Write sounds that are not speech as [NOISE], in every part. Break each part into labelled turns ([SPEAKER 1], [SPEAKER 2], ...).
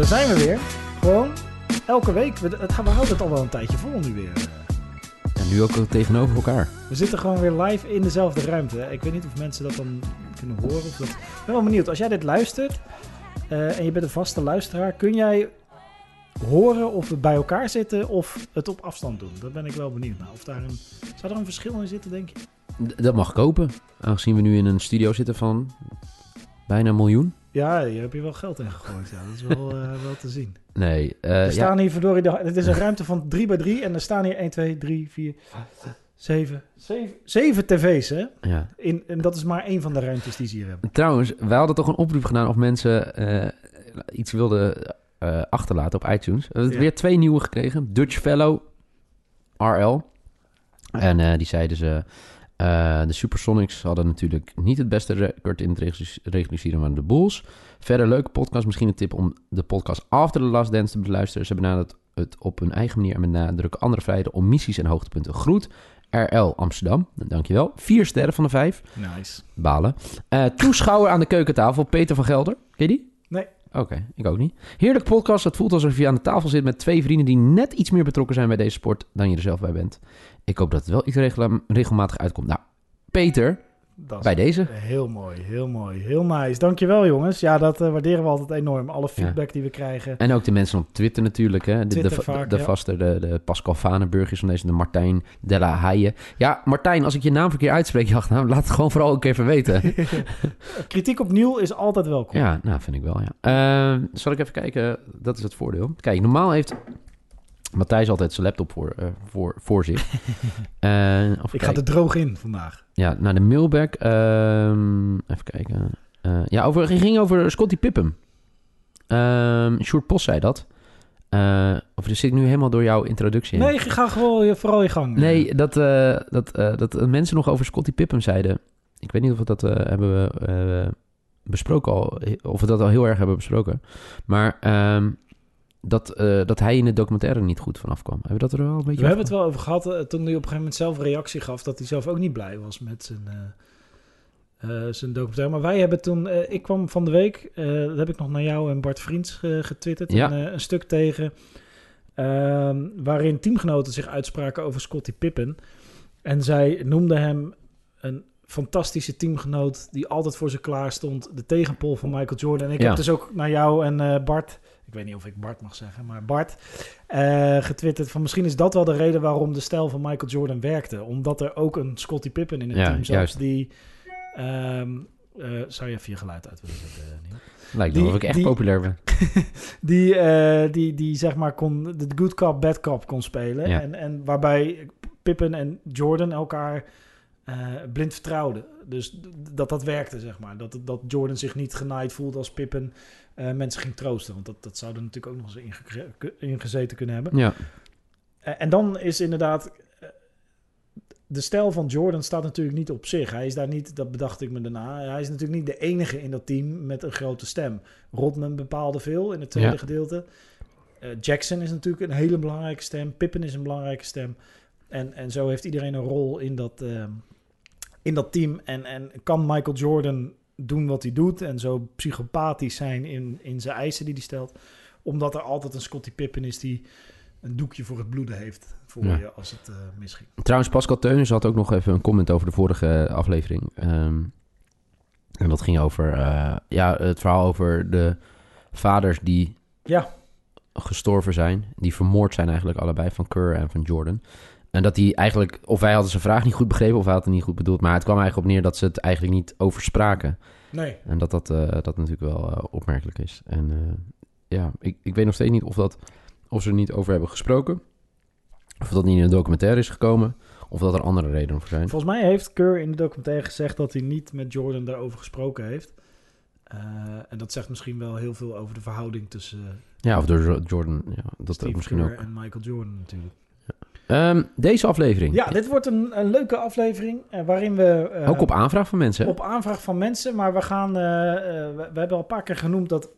[SPEAKER 1] Daar zijn we weer. Gewoon elke week. We, het, we houden het al wel een tijdje vol nu weer.
[SPEAKER 2] En nu ook tegenover elkaar.
[SPEAKER 1] We zitten gewoon weer live in dezelfde ruimte. Ik weet niet of mensen dat dan kunnen horen. Of dat... Ik ben wel benieuwd. Als jij dit luistert eh, en je bent een vaste luisteraar, kun jij horen of we bij elkaar zitten of het op afstand doen? Dat ben ik wel benieuwd naar. Of daar een, zou er een verschil in zitten, denk je?
[SPEAKER 2] D- dat mag kopen. Aangezien we nu in een studio zitten van bijna een miljoen.
[SPEAKER 1] Ja, hier heb je wel geld in gegooid. Ja, dat is wel, uh, [LAUGHS] wel te zien.
[SPEAKER 2] Nee, uh,
[SPEAKER 1] er
[SPEAKER 2] ja.
[SPEAKER 1] staan hier verdorie... De, het is een [LAUGHS] ruimte van 3 bij 3 en er staan hier 1, 2, 3, 4, 7... 7, 7 tv's, hè?
[SPEAKER 2] Ja.
[SPEAKER 1] In, en dat is maar één van de ruimtes die ze hier hebben.
[SPEAKER 2] Trouwens, wij hadden toch een oproep gedaan of mensen uh, iets wilden uh, achterlaten op iTunes. We hebben ja. weer twee nieuwe gekregen. Dutch Fellow RL. En uh, die zeiden ze... Uh, de Supersonics hadden natuurlijk niet het beste record in het regulieren van de Bulls. Verder leuke podcast. Misschien een tip om de podcast After the Last Dance te beluisteren. Ze benaderen het op hun eigen manier en met nadruk andere vrijheden om missies en hoogtepunten. Groet. RL Amsterdam, dankjewel. Vier sterren van de vijf.
[SPEAKER 1] Nice.
[SPEAKER 2] Balen. Uh, toeschouwer aan de keukentafel, Peter van Gelder. Ken je die? Oké, ik ook niet. Heerlijk podcast. Het voelt alsof je aan de tafel zit met twee vrienden die net iets meer betrokken zijn bij deze sport dan je er zelf bij bent. Ik hoop dat het wel iets regel regelmatig uitkomt. Nou, Peter, bij deze.
[SPEAKER 1] Heel mooi, heel mooi, heel nice. Dankjewel jongens. Ja, dat uh, waarderen we altijd enorm. Alle feedback ja. die we krijgen.
[SPEAKER 2] En ook de mensen op Twitter natuurlijk. Hè? De,
[SPEAKER 1] Twitter
[SPEAKER 2] de,
[SPEAKER 1] vaak,
[SPEAKER 2] de,
[SPEAKER 1] ja.
[SPEAKER 2] vaste, de, de Pascal Vanenburgers van deze, de Martijn Della Haye. Ja, Martijn, als ik je naam verkeerd uitspreek, [LAUGHS] ja, nou, laat het gewoon vooral ook even weten. [LAUGHS]
[SPEAKER 1] Kritiek opnieuw is altijd welkom.
[SPEAKER 2] Ja, nou, vind ik wel, ja. Uh, zal ik even kijken? Dat is het voordeel. Kijk, normaal heeft Matthijs altijd zijn laptop voor, uh, voor, voor zich. [LAUGHS] uh,
[SPEAKER 1] ik ga er droog in vandaag.
[SPEAKER 2] Ja, naar de mailback. Uh, even kijken. Uh, ja, over, het ging over Scotty Pippen. Um, Sjoerd Post zei dat. Uh, of zit ik nu helemaal door jouw introductie heen?
[SPEAKER 1] Nee, ga gewoon vooral je gang.
[SPEAKER 2] Nee, dat, uh, dat, dat mensen nog over Scotty Pippen zeiden. Ik weet niet of we dat hebben besproken al. Of we dat al heel erg hebben besproken. Maar um, dat, uh, dat hij in de documentaire niet goed vanaf kwam. Hebben we dat er wel een beetje
[SPEAKER 1] We hebben het wel over gehad uh, toen hij op een gegeven moment zelf reactie gaf... dat hij zelf ook niet blij was met zijn, uh, zijn documentaire. Maar wij hebben toen... ik kwam van de week, dat heb ik nog naar jou en Bart Vriends getwitterd...
[SPEAKER 2] Ja.
[SPEAKER 1] Een, een, stuk tegen... ehm, waarin teamgenoten zich uitspraken over Scottie Pippen. En zij noemden hem een fantastische teamgenoot... die altijd voor ze klaar stond. De tegenpol van Michael Jordan. En ik
[SPEAKER 2] Ja.
[SPEAKER 1] heb dus ook naar jou en Bart ik weet niet of ik Bart mag zeggen, maar Bart, uh, getwitterd van misschien is dat wel de reden waarom de stijl van Michael Jordan werkte. Omdat er ook een Scottie Pippen in het
[SPEAKER 2] Ja,
[SPEAKER 1] team zat
[SPEAKER 2] juist.
[SPEAKER 1] die... Um, uh, zou je even je geluid uit willen zetten, Neil?
[SPEAKER 2] Lijkt wel of ik echt
[SPEAKER 1] die-
[SPEAKER 2] populair ben. [LAUGHS]
[SPEAKER 1] die, uh, die, die zeg maar kon de good cop, bad cop kon spelen.
[SPEAKER 2] Ja.
[SPEAKER 1] En, en waarbij Pippen en Jordan elkaar uh, blind vertrouwden. Dus dat dat werkte, zeg maar. Dat, dat Jordan zich niet genaaid voelde als Pippen uh, mensen ging troosten. Want dat, dat zou er natuurlijk ook nog eens ingezeten kunnen hebben.
[SPEAKER 2] Ja,
[SPEAKER 1] Uh, en dan is inderdaad... uh, De stijl van Jordan staat natuurlijk niet op zich. Hij is daar niet, dat bedacht ik me daarna. Hij is natuurlijk niet de enige in dat team met een grote stem. Rodman bepaalde veel in het tweede
[SPEAKER 2] Ja.
[SPEAKER 1] gedeelte. Jackson is natuurlijk een hele belangrijke stem. Pippen is een belangrijke stem. En, en zo heeft iedereen een rol in dat, in dat team. En, en kan Michael Jordan doen wat hij doet en zo psychopathisch zijn in, in zijn eisen die hij stelt. Omdat er altijd een Scottie Pippen is die een doekje voor het bloeden heeft voor
[SPEAKER 2] Ja.
[SPEAKER 1] je als het uh, misging.
[SPEAKER 2] Trouwens, Pascal Teunis had ook nog even een comment over de vorige aflevering. Ehm, en dat ging over eh, ja, het verhaal over de vaders die
[SPEAKER 1] Ja,
[SPEAKER 2] gestorven zijn. Die vermoord zijn eigenlijk allebei, van Kerr en van Jordan. En dat die eigenlijk, of wij hadden zijn vraag niet goed begrepen... of hij had het niet goed bedoeld. Maar het kwam eigenlijk op neer dat ze het eigenlijk niet over spraken.
[SPEAKER 1] nee.
[SPEAKER 2] En dat dat, eh, dat natuurlijk wel eh, opmerkelijk is. En eh, ja, ik, ik weet nog steeds niet of, dat, of ze er niet over hebben gesproken. Of dat niet in de documentaire is gekomen. Of dat er andere redenen voor zijn.
[SPEAKER 1] Volgens mij heeft Kerr in de documentaire gezegd dat hij niet met Jordan daarover gesproken heeft. En dat zegt misschien wel heel veel over de verhouding tussen
[SPEAKER 2] Ja, of door Jordan. Ja, dat
[SPEAKER 1] Steve
[SPEAKER 2] misschien
[SPEAKER 1] Kerr
[SPEAKER 2] ook.
[SPEAKER 1] en Michael Jordan natuurlijk.
[SPEAKER 2] Ehm, deze aflevering.
[SPEAKER 1] Ja, dit wordt een, een leuke aflevering uh, waarin we... uh,
[SPEAKER 2] ook op aanvraag van mensen. hè?
[SPEAKER 1] Op aanvraag van mensen, maar we gaan... uh, we, we, hebben al een paar keer genoemd dat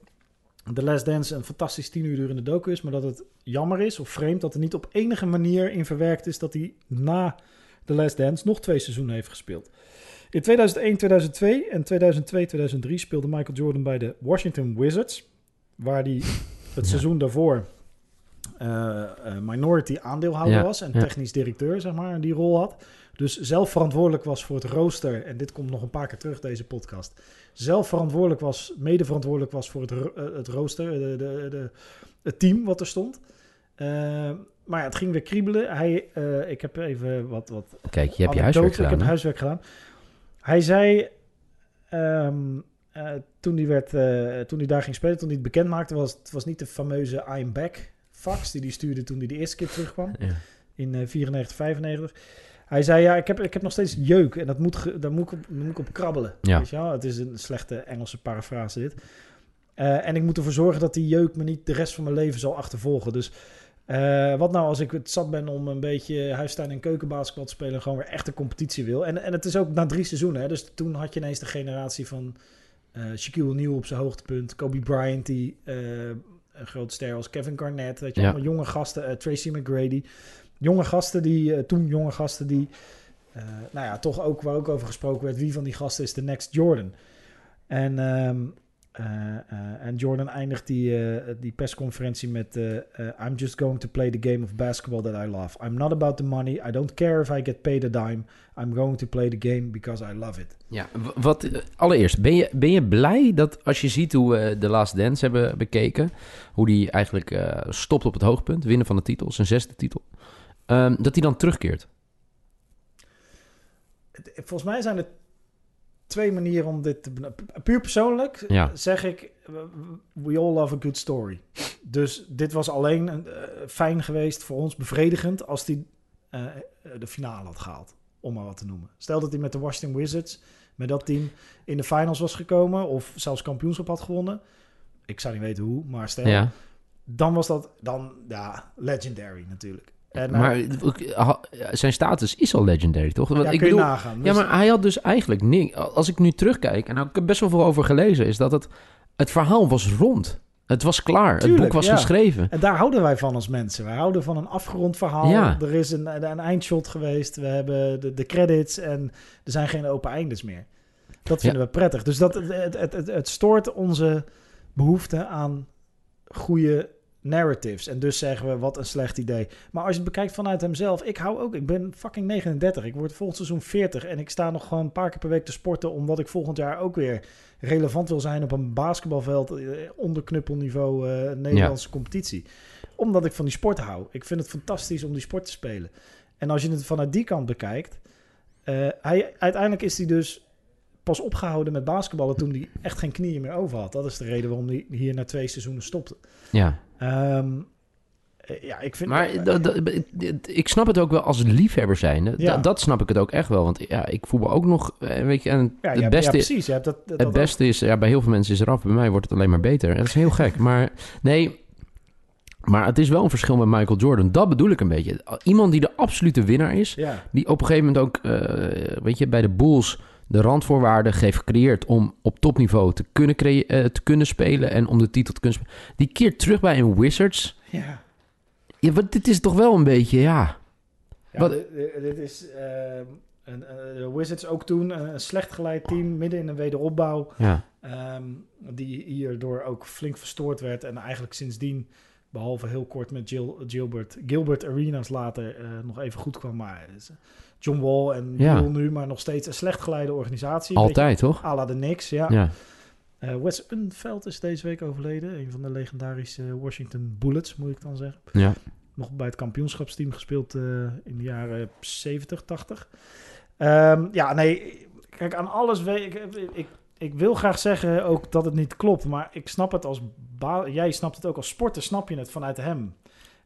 [SPEAKER 1] The Last Dance een fantastisch tien uur durende docu is, maar dat het jammer is of vreemd dat er niet op enige manier in verwerkt is dat hij na The Last Dance nog twee seizoenen heeft gespeeld. In 2001, 2002 en 2002, 2003 speelde Michael Jordan bij de Washington Wizards, waar hij het [LAUGHS]
[SPEAKER 2] Ja.
[SPEAKER 1] seizoen daarvoor eh, minority aandeelhouder
[SPEAKER 2] Ja,
[SPEAKER 1] was en
[SPEAKER 2] ja.
[SPEAKER 1] technisch directeur, zeg maar, die rol had. Dus zelf verantwoordelijk was voor het rooster. En dit komt nog een paar keer terug, deze podcast. Zelf verantwoordelijk was, mede verantwoordelijk was voor het, eh, het rooster, de, de, de, het team wat er stond. Eh, maar ja, het ging weer kriebelen. Hij, eh, ik heb even wat, wat
[SPEAKER 2] Kijk, je hebt je huiswerk
[SPEAKER 1] Ik heb
[SPEAKER 2] gedaan. hè?
[SPEAKER 1] huiswerk gedaan. Hij zei, ehm, eh, toen, hij werd, toen hij daar ging spelen, toen hij het bekend maakte, was het was niet de fameuze I'm back fax die hij stuurde toen hij de eerste keer terugkwam
[SPEAKER 2] Ja.
[SPEAKER 1] in eh 94, 95. Hij zei, ja, ik heb, ik heb nog steeds jeuk en dat moet ge- daar, moet ik op, moet ik op krabbelen.
[SPEAKER 2] Ja.
[SPEAKER 1] Weet je wel? Het is een slechte Engelse parafrase dit. Eh, en ik moet ervoor zorgen dat die jeuk me niet de rest van mijn leven zal achtervolgen. Dus eh, wat nou als ik het zat ben om een beetje huistuin- en keukenbasketbal te spelen... en gewoon weer echt een competitie wil. En, en het is ook na drie seizoenen. Hè? Dus toen had je ineens de generatie van eh Shaquille O'Neal op zijn hoogtepunt. Kobe Bryant, die eh, een grote ster was. Kevin Garnett, weet je,
[SPEAKER 2] Ja.
[SPEAKER 1] allemaal jonge gasten. eh, Tracy McGrady. Jonge gasten die, eh, toen jonge gasten die... eh, nou ja, toch ook, waar ook over gesproken werd... wie van die gasten is de next Jordan? En... ehm, eh, eh, en Jordan eindigt die, eh, die persconferentie met... I'm just going to play the game of basketball that I love. I'm not about the money. I don't care if I get paid a dime. I'm going to play the game because I love it.
[SPEAKER 2] Ja, wat, allereerst, ben je, ben je blij dat als je ziet hoe we The Last Dance hebben bekeken, hoe die eigenlijk stopt op het hoogpunt, winnen van de titel, zijn zesde titel, ehm, dat hij dan terugkeert?
[SPEAKER 1] Het- Volgens mij zijn er twee manieren om dit te... Puur persoonlijk
[SPEAKER 2] Ja.
[SPEAKER 1] zeg ik... We all love a good story. Dus dit was alleen een, eh, fijn geweest voor ons, bevredigend... als hij eh, de finale had gehaald, om maar wat te noemen. Stel dat hij met de Washington Wizards, met dat team... in de finals was gekomen of zelfs kampioenschap had gewonnen. Ik zou niet weten hoe, maar stel...
[SPEAKER 2] Ja,
[SPEAKER 1] Dan was dat, dan, ja, legendary natuurlijk. En, eh,
[SPEAKER 2] maar zijn status is al legendary, toch? Want
[SPEAKER 1] ja,
[SPEAKER 2] ik bedoel,
[SPEAKER 1] nagaan.
[SPEAKER 2] ja,
[SPEAKER 1] Dus-
[SPEAKER 2] maar hij had dus eigenlijk niks. Als ik nu terugkijk, en ik heb best wel veel over gelezen, is dat het, het verhaal was rond. Het was klaar. het boek was
[SPEAKER 1] ja.
[SPEAKER 2] geschreven.
[SPEAKER 1] En daar houden wij van als mensen. Wij houden van een afgerond verhaal.
[SPEAKER 2] Ja.
[SPEAKER 1] Er is een, een eindshot geweest. We hebben de, de credits en er zijn geen open eindes meer. Dat vinden we prettig. Dus dat, het, het, het, het stoort onze behoefte aan goede narratives. En dus zeggen we, wat een slecht idee. Maar als je het bekijkt vanuit hemzelf, ik hou ook, ik ben fucking 39. Ik word volgend seizoen 40 en ik sta nog gewoon een paar keer per week te sporten, omdat ik volgend jaar ook weer relevant wil zijn op een basketbalveld eh, onder knuppelniveau eh, Nederlandse competitie. Omdat ik van die sport hou. Ik vind het fantastisch om die sport te spelen. En als je het vanuit die kant bekijkt, eh, hij, uiteindelijk is hij dus pas opgehouden met basketballen toen hij echt geen knieën meer over had. Dat is de reden waarom hij hier na twee seizoenen stopte.
[SPEAKER 2] Ja.
[SPEAKER 1] Ehm, eh, ja, ik vind...
[SPEAKER 2] Maar ik snap het ook wel als liefhebber zijn. Dat,
[SPEAKER 1] Ja.
[SPEAKER 2] dat snap ik het ook echt wel. Want ja, ik voetbal ook nog, eh, weet je, en
[SPEAKER 1] ja,
[SPEAKER 2] het
[SPEAKER 1] ja,
[SPEAKER 2] beste,
[SPEAKER 1] precies. Dat, dat,
[SPEAKER 2] het
[SPEAKER 1] dat-
[SPEAKER 2] beste is, ja, bij heel veel mensen is het eraf. Bij mij wordt het alleen maar beter. En dat is heel gek. [LAUGHS] Maar nee, maar het is wel een verschil met Michael Jordan. Dat bedoel ik een beetje. Iemand die de absolute winnaar is, die op een gegeven moment ook, eh, weet je, bij de Bulls de randvoorwaarden heeft gecreëerd om op topniveau te kunnen, eh, te kunnen spelen en om de titel te kunnen spelen. Die keert terug bij een Wizards.
[SPEAKER 1] ja.
[SPEAKER 2] Ja, wat, dit is toch wel een beetje, ja.
[SPEAKER 1] Ja,
[SPEAKER 2] Wat-
[SPEAKER 1] dit, is ehm, een, Wizards ook toen een slecht geleid team midden in een wederopbouw.
[SPEAKER 2] ja.
[SPEAKER 1] ehm, die hierdoor ook flink verstoord werd. En eigenlijk sindsdien, behalve heel kort met Gil, Gilbert, Gilbert Arenas later eh, nog even goed kwam. Maar eh, John Wall en
[SPEAKER 2] Ja.
[SPEAKER 1] Nu, maar nog steeds een slecht geleide organisatie.
[SPEAKER 2] Altijd, toch?
[SPEAKER 1] Beetje à la de Knicks, ja.
[SPEAKER 2] Ja.
[SPEAKER 1] Eh, Wes Unfeld is deze week overleden. Een van de legendarische Washington Bullets, moet ik dan zeggen.
[SPEAKER 2] Ja.
[SPEAKER 1] Nog bij het kampioenschapsteam gespeeld in de jaren 70, 80. Ehm, ja, nee, kijk, aan alles weet ik, ik. Ik wil graag zeggen ook dat het niet klopt, maar ik snap het als... Jij snapt het ook als sporter, snap je het vanuit hem.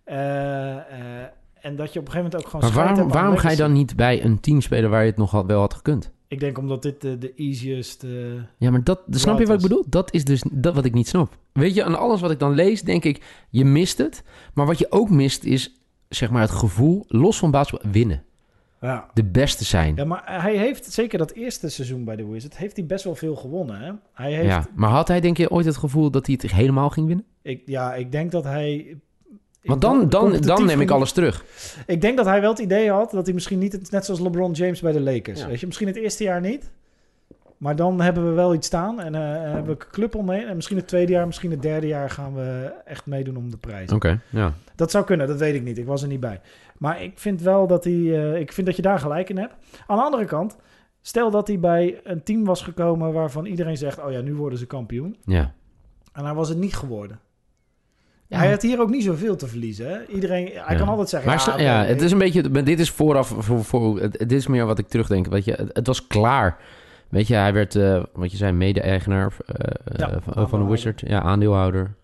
[SPEAKER 1] Eh, eh, en dat je op een gegeven moment ook gewoon...
[SPEAKER 2] Maar waarom, waarom ga je dan niet bij een team spelen waar je het nog had- wel had gekund?
[SPEAKER 1] Ik denk omdat dit de, de easiest... eh,
[SPEAKER 2] Ja, maar dat, snap je wat ik bedoel? Dat is dus dat wat ik niet snap. Weet je, aan alles wat ik dan lees, denk ik, je mist het. Maar wat je ook mist is, zeg maar, het gevoel, los van basketbal, winnen.
[SPEAKER 1] Ja.
[SPEAKER 2] De beste zijn.
[SPEAKER 1] Ja, maar hij heeft zeker dat eerste seizoen bij de Wizards heeft hij best wel veel gewonnen. Hè? Hij heeft,
[SPEAKER 2] Ja, maar had hij denk je ooit het gevoel dat hij het helemaal ging winnen?
[SPEAKER 1] ik, ja, ik denk dat hij.
[SPEAKER 2] Want dan, dan, dan neem ik alles terug.
[SPEAKER 1] Ik denk dat hij wel het idee had dat hij misschien niet, net zoals LeBron James bij de Lakers.
[SPEAKER 2] Ja.
[SPEAKER 1] Weet je, misschien het eerste jaar niet. Maar dan hebben we wel iets staan en eh, hebben we een club omheen. En misschien het tweede jaar, misschien het derde jaar gaan we echt meedoen om de prijs.
[SPEAKER 2] Oké, ja.
[SPEAKER 1] Dat zou kunnen, dat weet ik niet. Ik was er niet bij. Maar ik vind wel dat hij. eh, ik vind dat je daar gelijk in hebt. Aan de andere kant, stel dat hij bij een team was gekomen waarvan iedereen zegt: Oh ja, nu worden ze kampioen.
[SPEAKER 2] Ja.
[SPEAKER 1] En hij was het niet geworden.
[SPEAKER 2] Ja.
[SPEAKER 1] Hij had hier ook niet zoveel te verliezen. Hè? Iedereen, hij
[SPEAKER 2] Ja.
[SPEAKER 1] kan altijd zeggen:
[SPEAKER 2] Maar
[SPEAKER 1] ja,
[SPEAKER 2] ja, het is een beetje, dit is vooraf, voor, voor, het, dit is meer wat ik terugdenk. Weet je, het, het was klaar. Weet je, hij werd, eh, wat je zei, mede-eigenaar eh,
[SPEAKER 1] Ja,
[SPEAKER 2] eh, van, van de. Wizard. Ja, aandeelhouder.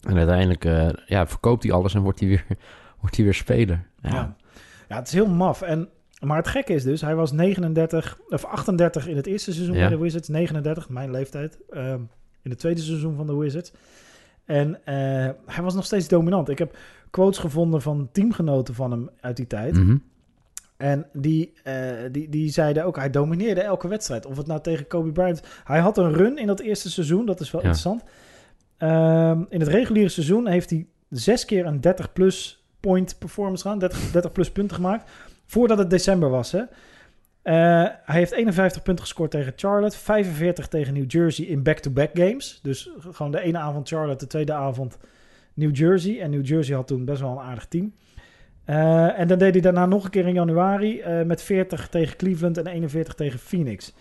[SPEAKER 2] En uiteindelijk eh, ja, verkoopt hij alles en wordt hij weer, wordt hij weer speler. Ja.
[SPEAKER 1] Ja. ja, het is heel maf. En, maar het gekke is dus, hij was 39 of 38 in het eerste seizoen
[SPEAKER 2] Ja.
[SPEAKER 1] bij de Wizards, 39, mijn leeftijd, ehm, in het tweede seizoen van de Wizards. En eh, hij was nog steeds dominant. Ik heb quotes gevonden van teamgenoten van hem uit die tijd.
[SPEAKER 2] Mhm.
[SPEAKER 1] En die, eh, die, die zeiden ook, hij domineerde elke wedstrijd. Of het nou tegen Kobe Bryant... Hij had een run in dat eerste seizoen, dat is wel
[SPEAKER 2] Ja.
[SPEAKER 1] interessant. Ehm, in het reguliere seizoen heeft hij zes keer een 30-plus point performance gedaan. 30, 30 plus punten gemaakt. Voordat het december was, hè. Eh, hij heeft 51 punten gescoord tegen Charlotte. 45 tegen New Jersey in back-to-back games. Dus gewoon de ene avond Charlotte, de tweede avond New Jersey. En New Jersey had toen best wel een aardig team. Eh, en dan deed hij daarna nog een keer in januari eh, met 40 tegen Cleveland en 41 tegen Phoenix.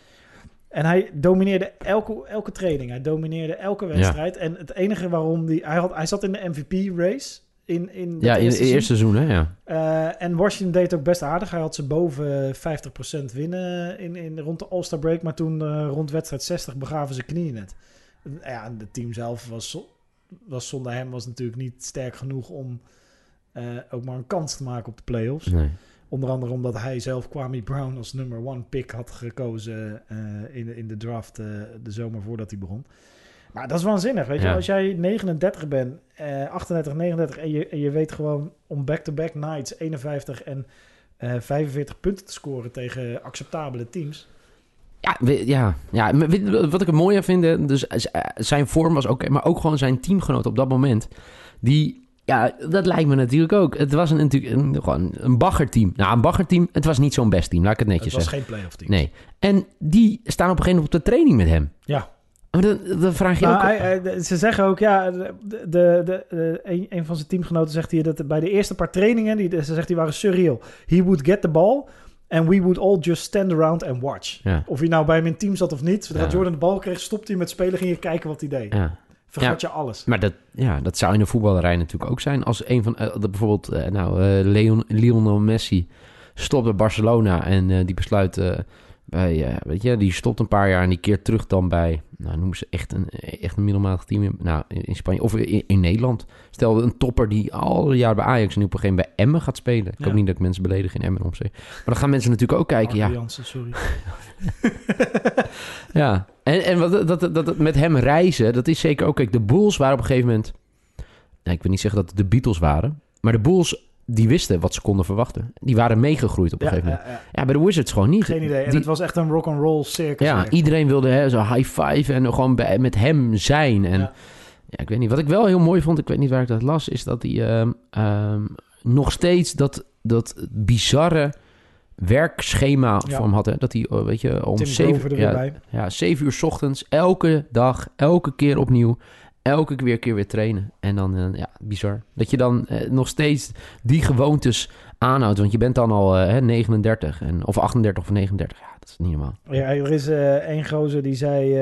[SPEAKER 1] En hij domineerde elke, elke training. Hij domineerde elke wedstrijd. En het enige waarom die, hij, had, hij zat in de MVP-race. In, in
[SPEAKER 2] Ja, in het eerste seizoen, hè? Ja.
[SPEAKER 1] Eh, en Washington deed ook best aardig. Hij had ze boven 50% winnen in, in, rond de All-Star break. Maar toen eh, rond wedstrijd 60 begaven ze knieën net. Ja, en het team zelf was, was zonder hem was natuurlijk niet sterk genoeg om eh, ook maar een kans te maken op de playoffs.
[SPEAKER 2] Nee.
[SPEAKER 1] Onder andere omdat hij zelf Kwame Brown als nummer one pick had gekozen eh, in, de- in de draft eh, de zomer voordat hij begon. Maar dat is waanzinnig, weet je.
[SPEAKER 2] Ja.
[SPEAKER 1] Als jij 39 bent, eh 38, 39 en je, en je weet gewoon om back-to-back nights 51 en eh 45 punten te scoren tegen acceptabele teams.
[SPEAKER 2] Ja, ja, ja, wat ik het mooi aan vind, eh, dus eh, zijn vorm was oké, maar ook gewoon zijn teamgenoot op dat moment. Die, ja, dat lijkt me natuurlijk ook. Het was een, natuurlijk een, gewoon een baggerteam. Nou, een baggerteam, het was niet zo'n best team, laat ik het netjes
[SPEAKER 1] Het was
[SPEAKER 2] zeggen.
[SPEAKER 1] geen playoff team.
[SPEAKER 2] Nee. En die staan op een gegeven moment op de training met hem.
[SPEAKER 1] Ja.
[SPEAKER 2] Maar dan, dan vraag je
[SPEAKER 1] Nou,
[SPEAKER 2] ook...
[SPEAKER 1] hij- ze zeggen ook, ja, de, de, de, de- een, een van zijn teamgenoten zegt hier dat bij de eerste paar trainingen, die, ze zegt die waren surreal. He would get the ball and we would all just stand around and watch.
[SPEAKER 2] Ja.
[SPEAKER 1] Of hij nou bij hem in team zat of niet. Zodra
[SPEAKER 2] Ja.
[SPEAKER 1] Jordan de bal kreeg, stopte hij met spelen, ging je kijken wat hij deed.
[SPEAKER 2] ja.
[SPEAKER 1] Vergat je alles.
[SPEAKER 2] Maar dat, ja, dat zou in de voetballerij natuurlijk ook zijn. Als een van, de- bijvoorbeeld, eh, nou, eh, Leon, Lionel Messi stopt bij Barcelona en die besluit bij, eh, weet je, die stopt een paar jaar en die keert terug dan bij, nou, noemen ze echt een, echt een middelmatig team in, nou, in, Spanje of in, in Nederland. Stel een topper die al jaren bij Ajax en nu op een gegeven moment bij Emmen gaat spelen. Ik
[SPEAKER 1] Ja.
[SPEAKER 2] hoop niet dat ik mensen beledig in Emmen om Maar dan gaan mensen natuurlijk ook kijken, ja,
[SPEAKER 1] sorry. [LAUGHS]
[SPEAKER 2] ja, en, en wat, dat, dat, dat, met hem reizen, dat is zeker ook... Kijk, de Bulls waren op een gegeven moment... Nou, ik wil niet zeggen dat het de Beatles waren... maar de Bulls, die wisten wat ze konden verwachten. Die waren meegegroeid op een
[SPEAKER 1] Ja,
[SPEAKER 2] gegeven moment.
[SPEAKER 1] ja, ja.
[SPEAKER 2] Ja, bij de Wizards gewoon niet.
[SPEAKER 1] Geen idee. En
[SPEAKER 2] Die-
[SPEAKER 1] het was echt een rock and roll circus.
[SPEAKER 2] ja, iedereen wilde hè, zo high five en gewoon bij, met hem zijn. En
[SPEAKER 1] Ja.
[SPEAKER 2] ik weet niet. Wat ik wel heel mooi vond, ik weet niet waar ik dat las... is dat hij ehm, ehm, nog steeds dat, dat bizarre werkschema hem had. Hè? Dat hij, eh, weet je, om
[SPEAKER 1] Tim
[SPEAKER 2] zeven... Ja, ja, zeven uur 's ochtends, elke dag, elke keer opnieuw. Elke keer weer, keer weer trainen. En dan, eh, ja, bizar. Dat je dan eh, nog steeds die gewoontes aanhoudt. Want je bent dan al eh, hè, 39, en, of 38 of 39. Ja, dat is niet normaal.
[SPEAKER 1] Ja, er is eh één gozer die zei...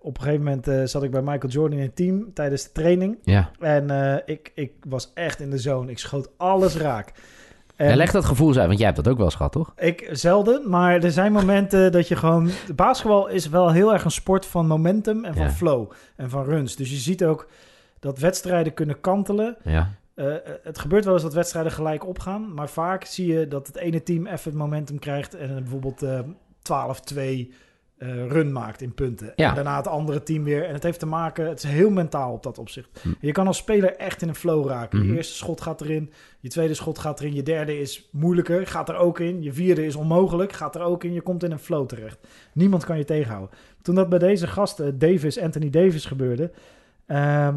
[SPEAKER 1] op een gegeven moment zat ik bij Michael Jordan in het team tijdens de training.
[SPEAKER 2] Ja.
[SPEAKER 1] En ik, ik was echt in de zone. Ik schoot alles raak. En
[SPEAKER 2] ja, leg dat gevoel eens uit, want jij hebt dat ook wel eens gehad, toch?
[SPEAKER 1] Ik zelden, maar er zijn momenten dat je gewoon... [LAUGHS] Basketbal is wel heel erg een sport van momentum en van
[SPEAKER 2] Ja.
[SPEAKER 1] flow en van runs. Dus je ziet ook dat wedstrijden kunnen kantelen.
[SPEAKER 2] Ja.
[SPEAKER 1] Eh, het gebeurt wel eens dat wedstrijden gelijk opgaan. Maar vaak zie je dat het ene team even het momentum krijgt... en bijvoorbeeld eh 12-2 eh, run maakt in punten.
[SPEAKER 2] Ja.
[SPEAKER 1] En daarna het andere team weer. En het heeft te maken... Het is heel mentaal op dat opzicht.
[SPEAKER 2] Hm.
[SPEAKER 1] Je kan als speler echt in een flow raken.
[SPEAKER 2] Mhm.
[SPEAKER 1] Je eerste schot gaat erin. Je tweede schot gaat erin. Je derde is moeilijker. Gaat er ook in. Je vierde is onmogelijk. Gaat er ook in. Je komt in een flow terecht. Niemand kan je tegenhouden. Toen dat bij deze gasten, Davis, Anthony Davis, gebeurde... ehm,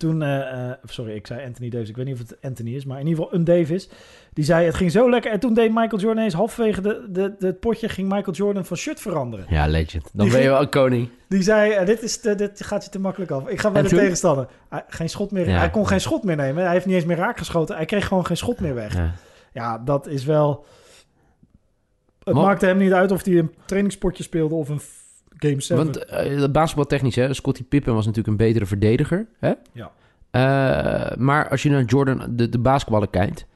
[SPEAKER 1] Toen, eh, eh, sorry, ik zei Anthony Davis. Ik weet niet of het Anthony is, maar in ieder geval een Davis. Die zei, het ging zo lekker. En toen deed Michael Jordan eens halverwege de, de, de, het potje... ging Michael Jordan van shirt veranderen.
[SPEAKER 2] Ja, legend. Dan
[SPEAKER 1] Die
[SPEAKER 2] ben je wel een koning.
[SPEAKER 1] Die zei, eh, dit, is te, dit gaat je te makkelijk af. Ik ga bij
[SPEAKER 2] En
[SPEAKER 1] de
[SPEAKER 2] toen?
[SPEAKER 1] tegenstander. Hij, geen schot meer,
[SPEAKER 2] Ja.
[SPEAKER 1] hij kon geen schot meer nemen. Hij heeft niet eens meer raak geschoten. Hij kreeg gewoon geen schot meer weg.
[SPEAKER 2] Ja.
[SPEAKER 1] Ja, dat is wel... Het maakte hem niet uit of hij een trainingspotje speelde of een Game 7.
[SPEAKER 2] Want eh basketbaltechnisch, hè, Scottie Pippen was natuurlijk een betere verdediger. Hè?
[SPEAKER 1] Ja.
[SPEAKER 2] Eh, maar als je naar Jordan, de, de basketballer kijkt...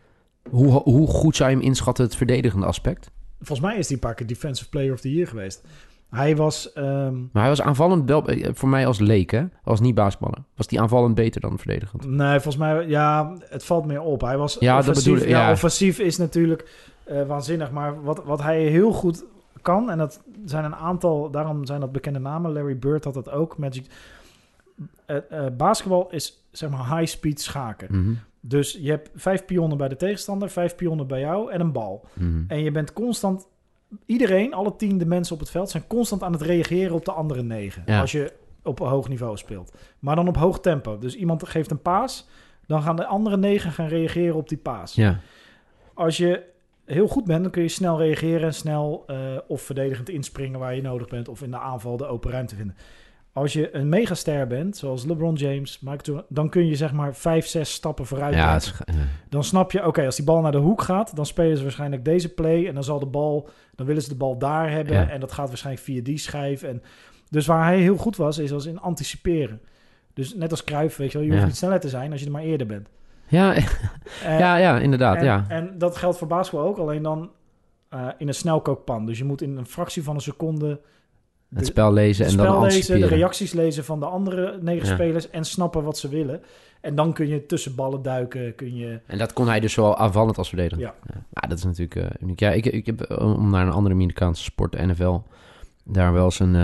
[SPEAKER 2] Hoe, hoe goed zou je hem inschatten, het verdedigende aspect?
[SPEAKER 1] Volgens mij is hij een paar keer Defensive Player of the Year geweest. Hij was... ehm,
[SPEAKER 2] Maar hij was aanvallend wel, eh, voor mij als leek, hè? Als niet basketballer. Was die aanvallend beter dan verdedigend?
[SPEAKER 1] Nee, volgens mij, ja, het valt meer op. Hij was
[SPEAKER 2] Ja, dat
[SPEAKER 1] offensief.
[SPEAKER 2] bedoel ik,
[SPEAKER 1] ja,
[SPEAKER 2] ja.
[SPEAKER 1] offensief is natuurlijk waanzinnig. Maar wat, wat hij heel goed kan, en dat zijn een aantal, daarom zijn dat bekende namen. Larry Bird had dat ook. Magic. Eh, basketbal is zeg maar high-speed schaken.
[SPEAKER 2] Mhm,
[SPEAKER 1] Dus je hebt vijf pionnen bij de tegenstander, vijf pionnen bij jou en een bal.
[SPEAKER 2] mhm.
[SPEAKER 1] En je bent constant, iedereen, alle tien de mensen op het veld, zijn constant aan het reageren op de andere negen.
[SPEAKER 2] Ja.
[SPEAKER 1] Als je op een hoog niveau speelt. Maar dan op hoog tempo. Dus iemand geeft een paas, dan gaan de andere negen gaan reageren op die paas.
[SPEAKER 2] Ja,
[SPEAKER 1] Als je heel goed bent, dan kun je snel reageren en snel eh, of verdedigend inspringen waar je nodig bent, of in de aanval de open ruimte vinden. Als je een megaster bent, zoals LeBron James, Jordan, dan kun je zeg maar vijf, zes stappen vooruit.
[SPEAKER 2] ja, is-.
[SPEAKER 1] Dan snap je, oké, als die bal naar de hoek gaat, dan spelen ze waarschijnlijk deze play. En dan zal de bal, dan willen ze de bal daar hebben.
[SPEAKER 2] Ja.
[SPEAKER 1] En dat gaat waarschijnlijk via die schijf. En dus waar hij heel goed was, is als in anticiperen. Dus net als Cruijff, weet je wel, je hoeft niet sneller te zijn als je er maar eerder bent.
[SPEAKER 2] Ja, [LAUGHS]
[SPEAKER 1] En,
[SPEAKER 2] ja, ja, inderdaad,
[SPEAKER 1] en,
[SPEAKER 2] ja.
[SPEAKER 1] en dat geldt voor basketbal ook, alleen dan eh, in een snelkookpan. Dus je moet in een fractie van een seconde
[SPEAKER 2] Het spel lezen
[SPEAKER 1] het
[SPEAKER 2] en dan
[SPEAKER 1] spel lezen, de reacties lezen van de andere negen
[SPEAKER 2] Ja.
[SPEAKER 1] spelers en snappen wat ze willen. En dan kun je tussen ballen duiken, kun je...
[SPEAKER 2] En dat kon hij dus zowel aanvallend als verdedigend.
[SPEAKER 1] Ja.
[SPEAKER 2] Ja, dat is natuurlijk eh, uniek. Ja, ik, ik heb, eh, om naar een andere Amerikaanse sport, de NFL, daar wel eens een,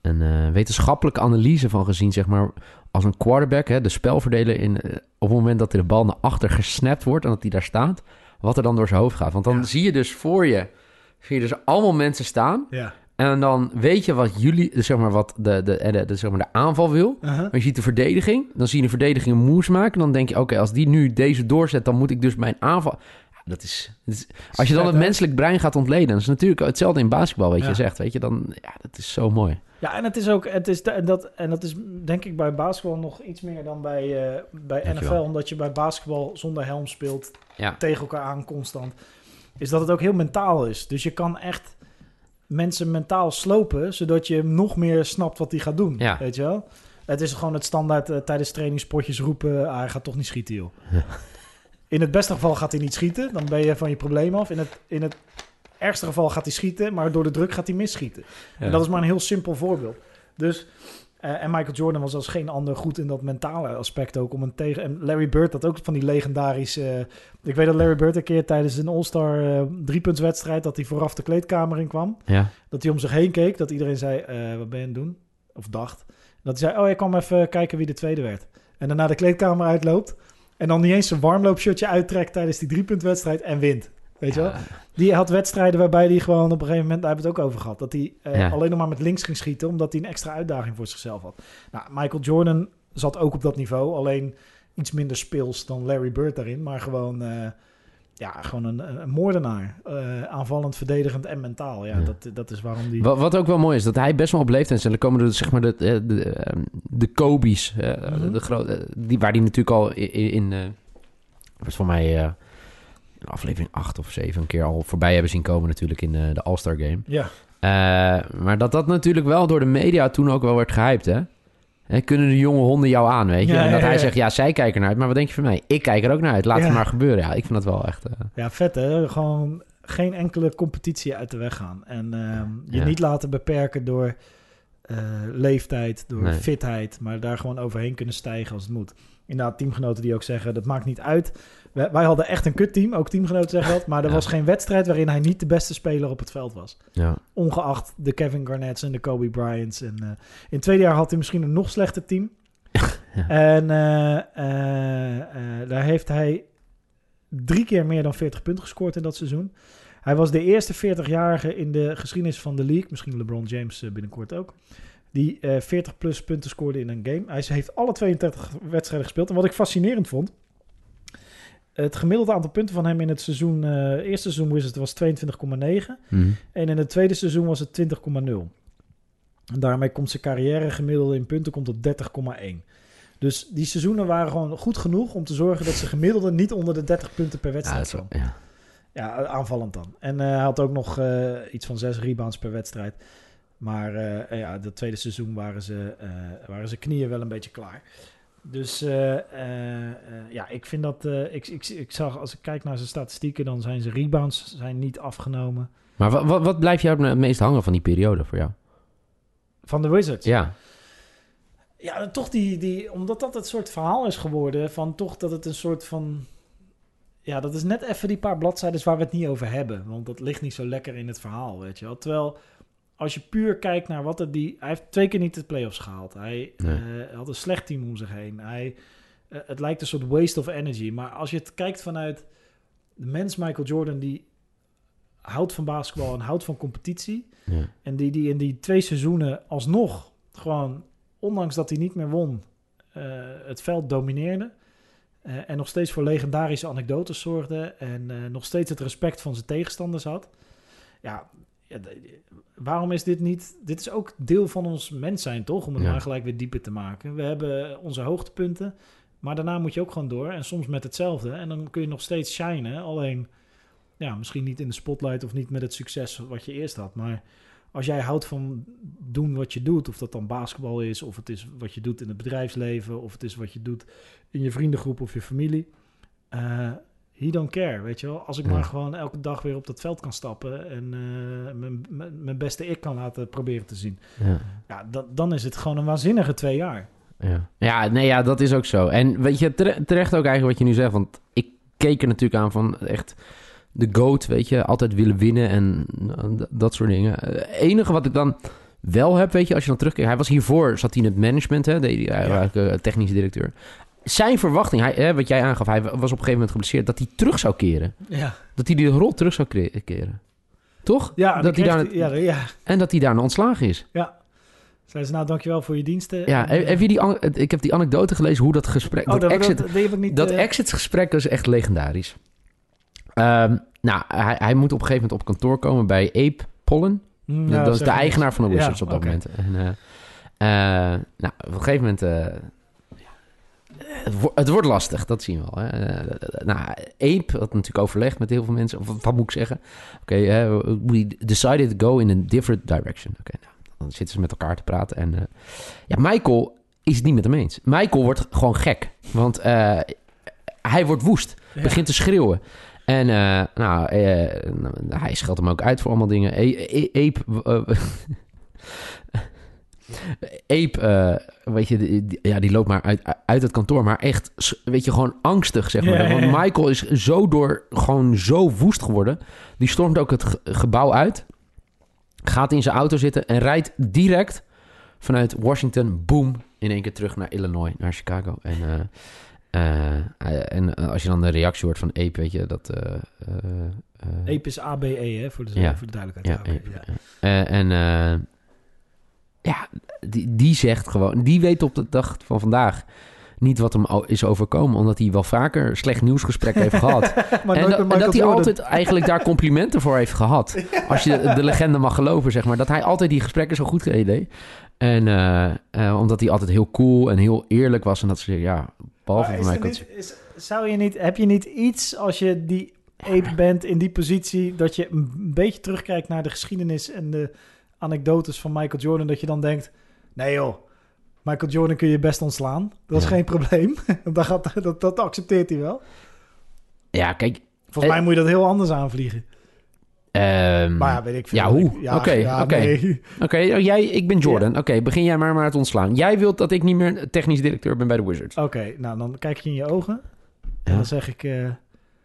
[SPEAKER 2] een wetenschappelijke analyse van gezien, zeg maar. Als een quarterback, hè, de spelverdeler, in, eh, op het moment dat de bal naar achter gesnapt wordt en dat hij daar staat, wat er dan door zijn hoofd gaat. Want dan
[SPEAKER 1] Ja.
[SPEAKER 2] zie je dus voor je, zie je dus allemaal mensen staan.
[SPEAKER 1] Ja.
[SPEAKER 2] En dan weet je wat jullie, dus zeg maar, wat de, de, de, de, zeg maar de aanval wil. Maar je ziet de verdediging, dan zie je de verdediging een moves maken. Dan denk je, oké, als die nu deze doorzet, dan moet ik dus mijn aanval... Dat is, dat is- als je dan het menselijk brein gaat ontleden, dat is natuurlijk hetzelfde in basketbal, weet je,
[SPEAKER 1] Ja.
[SPEAKER 2] zegt, weet je, dan, ja, dat is zo mooi.
[SPEAKER 1] Ja, en het is ook, het is en dat, en dat is denk ik bij basketbal nog iets meer dan bij, eh, bij NFL, omdat je bij basketbal zonder helm speelt,
[SPEAKER 2] Ja,
[SPEAKER 1] tegen elkaar aan constant, is dat het ook heel mentaal is. Dus je kan echt mensen mentaal slopen, zodat je nog meer snapt wat hij gaat doen.
[SPEAKER 2] Ja.
[SPEAKER 1] Weet je wel? Het is gewoon het standaard eh, tijdens trainingspotjes roepen, ah, hij gaat toch niet schieten, joh.
[SPEAKER 2] Ja.
[SPEAKER 1] In het beste geval gaat hij niet schieten, dan ben je van je probleem af. In het, in het ergste geval gaat hij schieten, maar door de druk gaat hij misschieten. En dat is maar een heel simpel voorbeeld. Dus, eh, en Michael Jordan was als geen ander goed in dat mentale aspect ook. Om een tegen, en Larry Bird had ook van die legendarische... ik weet dat Larry Bird een keer tijdens een All-Star eh, driepuntswedstrijd... dat hij vooraf de kleedkamer in kwam.
[SPEAKER 2] ja.
[SPEAKER 1] Dat hij om zich heen keek. Dat iedereen zei, eh, wat ben je aan het doen? Of dacht. Dat hij zei, oh, ik kwam even kijken wie de tweede werd. En daarna de kleedkamer uitloopt. En dan niet eens zijn warmloopshirtje uittrekt tijdens die driepuntwedstrijd en wint. Weet je wel? Die had wedstrijden waarbij hij gewoon op een gegeven moment, daar hebben we het ook over gehad, dat hij eh, alleen nog maar met links ging schieten, omdat hij een extra uitdaging voor zichzelf had. Nou, Michael Jordan zat ook op dat niveau, alleen iets minder speels dan Larry Bird daarin, maar gewoon, eh, ja, gewoon een, een moordenaar. Eh, aanvallend, verdedigend en mentaal. Ja,
[SPEAKER 2] Ja.
[SPEAKER 1] Dat, dat is waarom die...
[SPEAKER 2] Wat, wat ook wel mooi is, dat hij best wel op leeftijd is. En dan komen er zeg maar de, de, de, ehm, de Kobe's,
[SPEAKER 1] Mhm.
[SPEAKER 2] de grote, die, waar die natuurlijk al in, in was voor mij in aflevering 8 of 7 een keer al voorbij hebben zien komen natuurlijk in eh, de All-Star Game.
[SPEAKER 1] Ja,
[SPEAKER 2] Eh, maar dat dat natuurlijk wel door de media toen ook wel werd gehyped, hè? Hè, kunnen de jonge honden jou aan, weet je?
[SPEAKER 1] Ja,
[SPEAKER 2] en dat
[SPEAKER 1] ja,
[SPEAKER 2] hij
[SPEAKER 1] ja.
[SPEAKER 2] zegt, ja, zij kijken naar uit. Maar wat denk je van mij? Ik kijk er ook naar uit. Laat het maar gebeuren. Ja, ik vind dat wel echt... eh,
[SPEAKER 1] ja vet hè. Gewoon geen enkele competitie uit de weg gaan. En ehm, je niet laten beperken door leeftijd, door
[SPEAKER 2] Nee.
[SPEAKER 1] fitheid, maar daar gewoon overheen kunnen stijgen als het moet. Inderdaad, teamgenoten die ook zeggen, dat maakt niet uit. Wij, wij hadden echt een kutteam, ook teamgenoten zeggen dat. Maar er
[SPEAKER 2] Ja.
[SPEAKER 1] was geen wedstrijd waarin hij niet de beste speler op het veld was.
[SPEAKER 2] ja.
[SPEAKER 1] Ongeacht de Kevin Garnett's en de Kobe Bryant's. En, eh, in het tweede jaar had hij misschien een nog slechter team. [LAUGHS]
[SPEAKER 2] Ja.
[SPEAKER 1] En eh, eh, daar heeft hij drie keer meer dan 40 punten gescoord in dat seizoen. Hij was de eerste 40-jarige in de geschiedenis van de league. Misschien LeBron James binnenkort ook. Die eh 40 plus punten scoorde in een game. Hij heeft alle 32 wedstrijden gespeeld. En wat ik fascinerend vond, het gemiddelde aantal punten van hem in het seizoen, eh eerste seizoen Wizards was 22,9.
[SPEAKER 2] Mhm.
[SPEAKER 1] En in het tweede seizoen was het 20,0. En daarmee komt zijn carrière gemiddelde in punten komt op 30,1. Dus die seizoenen waren gewoon goed genoeg om te zorgen dat ze gemiddelde niet onder de 30 punten per
[SPEAKER 2] Ja,
[SPEAKER 1] wedstrijd kwam.
[SPEAKER 2] ja.
[SPEAKER 1] Ja, aanvallend dan. En eh, hij had ook nog iets van zes rebounds per wedstrijd. Maar eh, ja, dat tweede seizoen waren ze, eh, waren ze knieën wel een beetje klaar. Dus eh, ja, ik vind dat... ik, ik, ik zag, als ik kijk naar zijn statistieken, dan zijn zijn rebounds zijn niet afgenomen.
[SPEAKER 2] Maar wat, wat, wat blijft jou het meest hangen van die periode voor jou?
[SPEAKER 1] Van de Wizards.
[SPEAKER 2] Ja,
[SPEAKER 1] Ja, toch die, die, omdat dat het soort verhaal is geworden van toch dat het een soort van... Ja, dat is net even die paar bladzijden waar we het niet over hebben. Want dat ligt niet zo lekker in het verhaal, weet je wel. Terwijl, als je puur kijkt naar wat er die... Hij heeft twee keer niet de playoffs gehaald. Hij
[SPEAKER 2] Nee.
[SPEAKER 1] eh, had een slecht team om zich heen. Hij, eh, het lijkt een soort waste of energy. Maar als je het kijkt vanuit de mens Michael Jordan... die houdt van basketbal en houdt van competitie...
[SPEAKER 2] ja.
[SPEAKER 1] En die, die in die twee seizoenen alsnog gewoon, ondanks dat hij niet meer won, eh, het veld domineerde. En nog steeds voor legendarische anekdotes zorgde. En nog steeds het respect van zijn tegenstanders had. Ja, ja, waarom is dit niet... Dit is ook deel van ons mens zijn, toch? Om het
[SPEAKER 2] Ja.
[SPEAKER 1] maar gelijk weer dieper te maken. We hebben onze hoogtepunten. Maar daarna moet je ook gewoon door. En soms met hetzelfde. En dan kun je nog steeds shinen. Alleen, ja, misschien niet in de spotlight of niet met het succes wat je eerst had. Maar als jij houdt van doen wat je doet, of dat dan basketbal is, of het is wat je doet in het bedrijfsleven, of het is wat je doet in je vriendengroep of je familie. eh he don't care, weet je wel. Als ik
[SPEAKER 2] Ja.
[SPEAKER 1] maar gewoon elke dag weer op dat veld kan stappen en eh, mijn- mijn mijn beste ik kan laten proberen te zien.
[SPEAKER 2] ja.
[SPEAKER 1] Ja, dan, dan is het gewoon een waanzinnige twee jaar.
[SPEAKER 2] Ja. ja, nee, ja, dat is ook zo. En weet je, tere- terecht ook eigenlijk wat je nu zegt. Want ik keek er natuurlijk aan van echt de GOAT, weet je. Altijd willen winnen en eh, dat soort dingen. Het enige wat ik dan wel heb, weet je, als je dan terugkijkt. Hij was hiervoor, zat hij in het management, hè. Deed hij,
[SPEAKER 1] Ja.
[SPEAKER 2] technisch directeur. Zijn verwachting, hij, hè, wat jij aangaf, hij was op een gegeven moment geblesseerd. Dat hij terug zou keren.
[SPEAKER 1] Ja,
[SPEAKER 2] Dat hij die rol terug zou keren. Toch?
[SPEAKER 1] ja,
[SPEAKER 2] dat hij daar,
[SPEAKER 1] ja, ja.
[SPEAKER 2] en dat hij daarna ontslagen is.
[SPEAKER 1] Zei ze, nou, dankjewel voor je diensten.
[SPEAKER 2] Ja,
[SPEAKER 1] En,
[SPEAKER 2] heb, je die, ik heb die anekdote gelezen hoe dat gesprek...
[SPEAKER 1] Oh,
[SPEAKER 2] dat
[SPEAKER 1] dat,
[SPEAKER 2] exit,
[SPEAKER 1] dat, niet...
[SPEAKER 2] Dat
[SPEAKER 1] eh,
[SPEAKER 2] exit-gesprek is echt legendarisch. Ehm, nou, hij, hij moet op een gegeven moment op kantoor komen bij Ape Pollen.
[SPEAKER 1] mm,
[SPEAKER 2] dat
[SPEAKER 1] ja,
[SPEAKER 2] is de eigenaar van de Wizards
[SPEAKER 1] Ja,
[SPEAKER 2] op dat moment. En, eh, eh, nou, op een gegeven moment... het, wo- het wordt lastig, dat zien we wel. Hè. Eh, nou, Ape had natuurlijk overlegd met heel veel mensen. Of wat moet ik zeggen? Oké, eh, we decided to go in a different direction. Oké, nou, dan zitten ze met elkaar te praten. En eh, ja, Michael is het niet met hem eens. Michael wordt gewoon gek. Want hij wordt woest
[SPEAKER 1] Ja.
[SPEAKER 2] begint te schreeuwen. En nou, nou, hij scheldt hem ook uit voor allemaal dingen. E- E- Ape... [LAUGHS] Ape, weet je, die, ja, die loopt maar uit, uit het kantoor. Maar echt, weet je, gewoon angstig, zeg maar. Want. Michael is zo door, gewoon zo woest geworden. Die stormt ook het ge- gebouw uit. Gaat in zijn auto zitten en rijdt direct vanuit Washington, boom, in één keer terug naar Illinois, naar Chicago. En, eh, eh, en eh, als je dan de reactie hoort van Ape, weet je, dat... eh,
[SPEAKER 1] Ape is ABE, hè, voor de,
[SPEAKER 2] Ja.
[SPEAKER 1] voor de duidelijkheid.
[SPEAKER 2] ja,
[SPEAKER 1] ABE,
[SPEAKER 2] ja, en eh, ja, die, die zegt gewoon... Die weet op de dag van vandaag niet wat hem is overkomen... omdat hij wel vaker slecht nieuwsgesprekken heeft [LAUGHS] gehad.
[SPEAKER 1] maar
[SPEAKER 2] en, dat- en hij altijd eigenlijk daar complimenten voor heeft gehad. [LAUGHS] Als je de legende mag geloven, zeg maar. Dat hij altijd die gesprekken zo goed deed. En eh, eh, omdat hij altijd heel cool en heel eerlijk was. En dat ze, ja, behalve
[SPEAKER 1] is
[SPEAKER 2] mij...
[SPEAKER 1] niet- is- zou je niet, heb je niet iets als je die ape bent in die positie, dat je een beetje terugkijkt naar de geschiedenis en de anekdotes van Michael Jordan, dat je dan denkt, nee joh, Michael Jordan kun je best ontslaan. Dat is
[SPEAKER 2] Ja.
[SPEAKER 1] geen probleem. [LAUGHS] dat, gaat, dat, dat accepteert hij wel.
[SPEAKER 2] Ja, kijk...
[SPEAKER 1] Volgens
[SPEAKER 2] Eh,
[SPEAKER 1] mij moet je dat heel anders aanvliegen.
[SPEAKER 2] ehm,
[SPEAKER 1] Maar ja, weet ik veel.
[SPEAKER 2] ja, hoe? Oké, oké. Oké, jij, ik ben Jordan. Oké, begin jij maar maar het ontslaan. Jij wilt dat ik niet meer technisch directeur ben bij de Wizards.
[SPEAKER 1] Oké, nou dan kijk je in je ogen en
[SPEAKER 2] Ja.
[SPEAKER 1] dan zeg ik,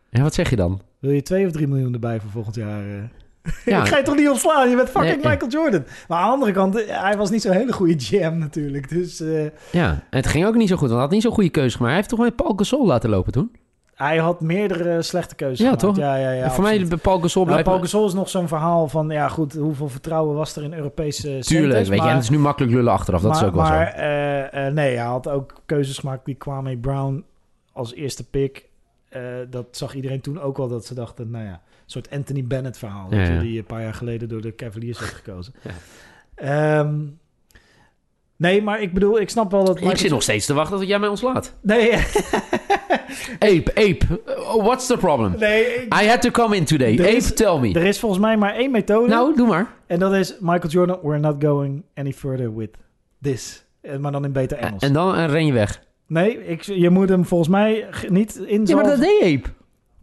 [SPEAKER 2] Ja, wat zeg je dan?
[SPEAKER 1] wil je twee of drie miljoen erbij voor volgend jaar? eh?
[SPEAKER 2] Ja. [LAUGHS]
[SPEAKER 1] ik ga je toch niet ontslaan? Je bent fucking
[SPEAKER 2] Nee.
[SPEAKER 1] Michael Jordan. Maar aan de andere kant, eh, hij was niet zo'n hele goede GM natuurlijk. Dus eh,
[SPEAKER 2] Ja, het ging ook niet zo goed, want hij had niet zo'n goede keuze gemaakt. Hij heeft toch wel Paul Gasol laten lopen toen?
[SPEAKER 1] Hij had meerdere slechte keuzes
[SPEAKER 2] Ja,
[SPEAKER 1] gemaakt.
[SPEAKER 2] toch?
[SPEAKER 1] Ja, ja, ja.
[SPEAKER 2] voor mij,
[SPEAKER 1] absoluut.
[SPEAKER 2] Paul Gasol
[SPEAKER 1] Nou,
[SPEAKER 2] blijft...
[SPEAKER 1] Paul Gasol is nog zo'n verhaal van, ja goed, hoeveel vertrouwen was er in Europese centers,
[SPEAKER 2] Tuurlijk, weet je.
[SPEAKER 1] maar-
[SPEAKER 2] En het is nu makkelijk lullen achteraf. Dat
[SPEAKER 1] maar,
[SPEAKER 2] is ook wel
[SPEAKER 1] maar,
[SPEAKER 2] zo.
[SPEAKER 1] eh, eh, nee, hij had ook keuzes gemaakt die Kwame Brown als eerste pick. Dat zag iedereen toen ook wel, dat ze dachten, nou ja, soort Anthony Bennett verhaal.
[SPEAKER 2] Ja, ja.
[SPEAKER 1] Die een paar jaar geleden door de Cavaliers werd gekozen. [LAUGHS]
[SPEAKER 2] Ja.
[SPEAKER 1] Ehm, nee, maar ik bedoel, ik snap wel dat...
[SPEAKER 2] Ik zit nog steeds te wachten tot jij mij ontslaat.
[SPEAKER 1] Nee, [LAUGHS]
[SPEAKER 2] Ape, Ape, uh, what's the problem?
[SPEAKER 1] nee ik-
[SPEAKER 2] I had to come in today.
[SPEAKER 1] Er
[SPEAKER 2] Ape,
[SPEAKER 1] is-
[SPEAKER 2] tell me.
[SPEAKER 1] er is volgens mij maar één methode.
[SPEAKER 2] Nou, doe maar.
[SPEAKER 1] En dat is Michael Jordan, we're not going any further with this. Eh, Maar dan in beter Engels.
[SPEAKER 2] En dan eh, ren je weg.
[SPEAKER 1] Nee, ik, je moet hem volgens mij niet in
[SPEAKER 2] Ja, maar dat deed Ape.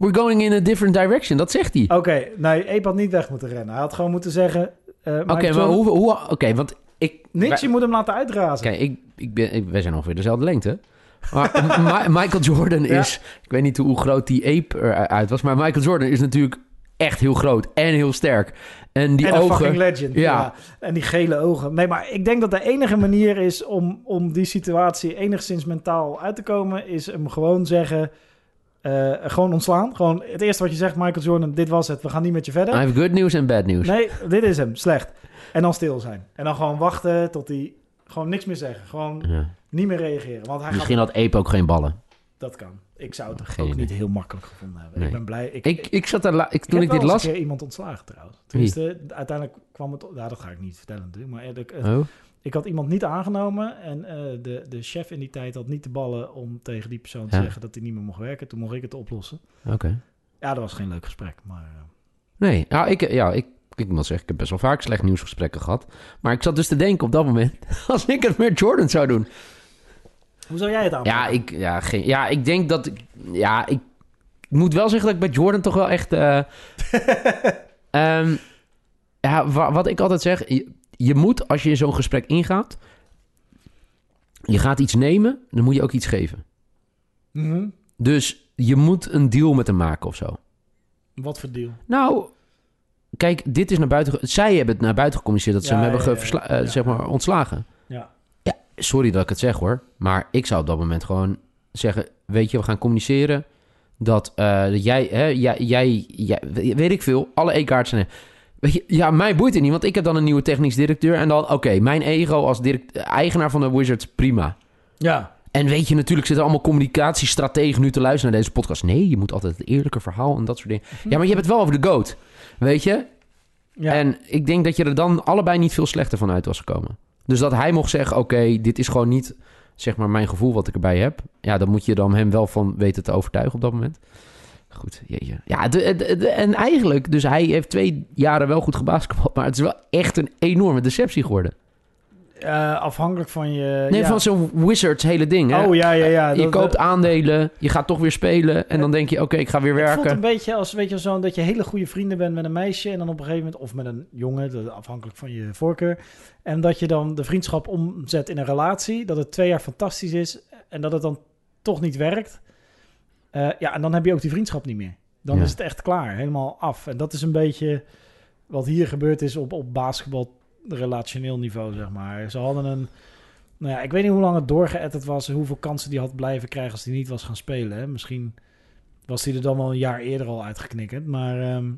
[SPEAKER 2] We're going in a different direction. Dat zegt hij.
[SPEAKER 1] Oké, nee, Ape had niet weg moeten rennen. Hij had gewoon moeten zeggen... eh
[SPEAKER 2] Oké, maar hoe... hoe Oké, want ik...
[SPEAKER 1] Niks, je moet hem laten uitrazen.
[SPEAKER 2] Kijk, ik, ik ben, ik, wij zijn ongeveer dezelfde lengte. Maar [LAUGHS] Ma- Michael Jordan
[SPEAKER 1] Ja.
[SPEAKER 2] is... Ik weet niet hoe groot die ape eruit was... maar Michael Jordan is natuurlijk echt heel groot en heel sterk. En die
[SPEAKER 1] en een
[SPEAKER 2] ogen...
[SPEAKER 1] fucking legend. Ja.
[SPEAKER 2] Ja.
[SPEAKER 1] En die gele ogen. Nee, maar ik denk dat de enige manier is om, om die situatie enigszins mentaal uit te komen... is hem gewoon zeggen... eh, gewoon ontslaan. Gewoon het eerste wat je zegt, Michael Jordan, dit was het. We gaan niet met je verder.
[SPEAKER 2] I have good news en bad news.
[SPEAKER 1] Nee, dit is hem. Slecht. En dan stil zijn. En dan gewoon wachten tot hij... Gewoon niks meer zeggen. Gewoon
[SPEAKER 2] Ja.
[SPEAKER 1] niet meer reageren. Want hij
[SPEAKER 2] Misschien had Ape ook geen ballen.
[SPEAKER 1] Dat kan. Ik zou het
[SPEAKER 2] Geen
[SPEAKER 1] ook
[SPEAKER 2] idee.
[SPEAKER 1] niet heel makkelijk gevonden hebben.
[SPEAKER 2] Nee.
[SPEAKER 1] Ik ben blij. Ik,
[SPEAKER 2] Ik, ik zat daar... la- Ik, toen
[SPEAKER 1] heb
[SPEAKER 2] ik dit las...
[SPEAKER 1] een keer iemand ontslagen trouwens. Tenminste, uiteindelijk kwam het... Ja, dat ga ik niet vertellen natuurlijk. Maar ik,
[SPEAKER 2] Oh,
[SPEAKER 1] ik had iemand niet aangenomen. En eh, de, de chef in die tijd had niet de ballen om tegen die persoon te
[SPEAKER 2] Ja.
[SPEAKER 1] zeggen dat hij niet meer mocht werken. Toen mocht ik het oplossen.
[SPEAKER 2] oké.
[SPEAKER 1] Ja, dat was geen leuk gesprek. Maar eh,
[SPEAKER 2] Nee, ja, ik, ja ik, ik moet zeggen, ik heb best wel vaak slecht nieuwsgesprekken gehad. Maar ik zat dus te denken op dat moment, [LAUGHS] als ik het met Jordan zou doen.
[SPEAKER 1] hoe zou jij het aanpakken?
[SPEAKER 2] Ja, ik, ja, geen, ja, ik denk dat... ik- Ja, ik moet wel zeggen dat ik bij Jordan toch wel echt... eh, [LAUGHS] ehm, ja, wa- wat ik altijd zeg... Je, je moet, als je in zo'n gesprek ingaat... Je gaat iets nemen, dan moet je ook iets geven.
[SPEAKER 1] Mhm.
[SPEAKER 2] Dus je moet een deal met hem maken of zo.
[SPEAKER 1] Wat voor deal?
[SPEAKER 2] Nou, kijk, dit is naar buiten... Zij hebben het naar buiten gecommuniceerd dat ze hem hebben
[SPEAKER 1] ja, ja.
[SPEAKER 2] eh, zeg maar, ontslagen.
[SPEAKER 1] Ja.
[SPEAKER 2] Ja, sorry dat ik het zeg hoor. Maar ik zou op dat moment gewoon zeggen... Weet je, we gaan communiceren. Dat, eh, dat jij, hè, jij, jij, jij... Weet ik veel. Alle. Weet je, ja, mij boeit het niet. Want ik heb dan een nieuwe technisch directeur. En dan, oké, mijn ego als eigenaar van de Wizards, prima.
[SPEAKER 1] Ja.
[SPEAKER 2] En weet je, natuurlijk zitten allemaal communicatiestrategen nu te luisteren naar deze podcast. Nee, je moet altijd het eerlijke verhaal en dat soort dingen. Ja, maar je hebt het wel over de GOAT. Weet je?
[SPEAKER 1] ja.
[SPEAKER 2] En ik denk dat je er dan allebei niet veel slechter van uit was gekomen. Dus dat hij mocht zeggen, oké, dit is gewoon niet zeg maar mijn gevoel wat ik erbij heb. Ja, dan moet je dan hem wel van weten te overtuigen op dat moment. Goed, jeetje. Ja, de, de- de- en eigenlijk, dus hij heeft twee jaren wel goed gebasketbald, maar het is wel echt een enorme deceptie geworden.
[SPEAKER 1] Eh, afhankelijk van je...
[SPEAKER 2] Nee,
[SPEAKER 1] ja.
[SPEAKER 2] van zo'n Wizards hele ding, hè?
[SPEAKER 1] Oh ja, ja, ja.
[SPEAKER 2] je
[SPEAKER 1] Dat-
[SPEAKER 2] koopt aandelen, je gaat toch weer spelen en dan denk je, oké, ik ga weer
[SPEAKER 1] Het voelt
[SPEAKER 2] werken.
[SPEAKER 1] een beetje als weet je, zo dat je hele goede vrienden bent met een meisje en dan op een gegeven moment, of met een jongen, dat- afhankelijk van je voorkeur. En dat je dan de vriendschap omzet in een relatie, dat het twee jaar fantastisch is en dat het dan toch niet werkt. Eh, ja, en dan heb je ook die vriendschap niet meer. Dan
[SPEAKER 2] Ja.
[SPEAKER 1] is het echt klaar, helemaal af. En dat is een beetje wat hier gebeurd is op, op basketbal relationeel niveau, zeg maar. Ze hadden een, nou ja, ik weet niet hoe lang het doorgeëtterd was, hoeveel kansen die had blijven krijgen als hij niet was gaan spelen. Hè? Misschien was hij er dan wel een jaar eerder al uitgeknikkerd. Maar ehm,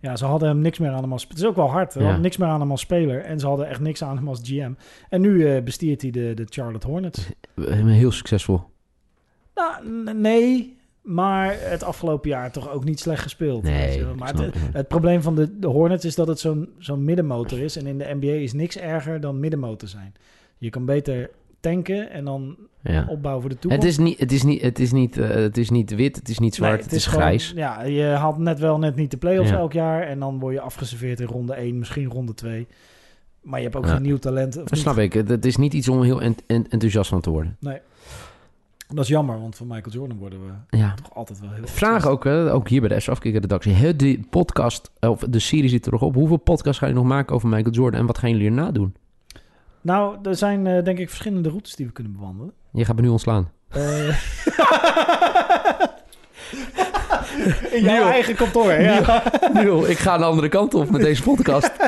[SPEAKER 1] ja, ze hadden hem niks meer aan hem als... Het is ook wel hard.
[SPEAKER 2] Ja.
[SPEAKER 1] niks meer aan hem als speler. En ze hadden echt niks aan hem als GM. En nu eh, bestiert hij de, de Charlotte Hornets.
[SPEAKER 2] Heel succesvol.
[SPEAKER 1] Nou, nee. Maar het afgelopen jaar toch ook niet slecht gespeeld.
[SPEAKER 2] Nee,
[SPEAKER 1] Maar het,
[SPEAKER 2] het.
[SPEAKER 1] het probleem van de, de Hornets is dat het zo'n zo'n middenmotor is. En in de NBA is niks erger dan middenmotor zijn. Je kan beter tanken en dan
[SPEAKER 2] Ja.
[SPEAKER 1] opbouwen voor de toekomst.
[SPEAKER 2] Het is niet, het is niet, het is niet, eh, het is niet wit, het is niet zwart,
[SPEAKER 1] Nee,
[SPEAKER 2] het, is, grijs.
[SPEAKER 1] Ja, je haalt net wel net niet de play-offs
[SPEAKER 2] Ja.
[SPEAKER 1] elk jaar. En dan word je afgeserveerd in ronde 1, misschien ronde 2. Maar je hebt ook
[SPEAKER 2] Ja.
[SPEAKER 1] geen nieuw talent. of
[SPEAKER 2] Dat
[SPEAKER 1] niet.
[SPEAKER 2] snap ik. Het, is niet iets om heel ent- ent- enthousiast van te worden.
[SPEAKER 1] Dat is jammer, want van Michael Jordan worden we
[SPEAKER 2] Ja.
[SPEAKER 1] toch altijd wel heel
[SPEAKER 2] Vraag ook, hè, ook hier bij de Afkikker redactie. Hè, De podcast, of de serie zit er nog op. Hoeveel podcasts ga je nog maken over Michael Jordan en wat gaan jullie erna doen?
[SPEAKER 1] Nou, er zijn eh, denk ik verschillende routes die we kunnen bewandelen.
[SPEAKER 2] Je gaat me nu ontslaan.
[SPEAKER 1] Eh, [LAUGHS] in jouw eigen kantoor, ja.
[SPEAKER 2] Niel, ik ga de andere kant op met deze podcast. [LAUGHS]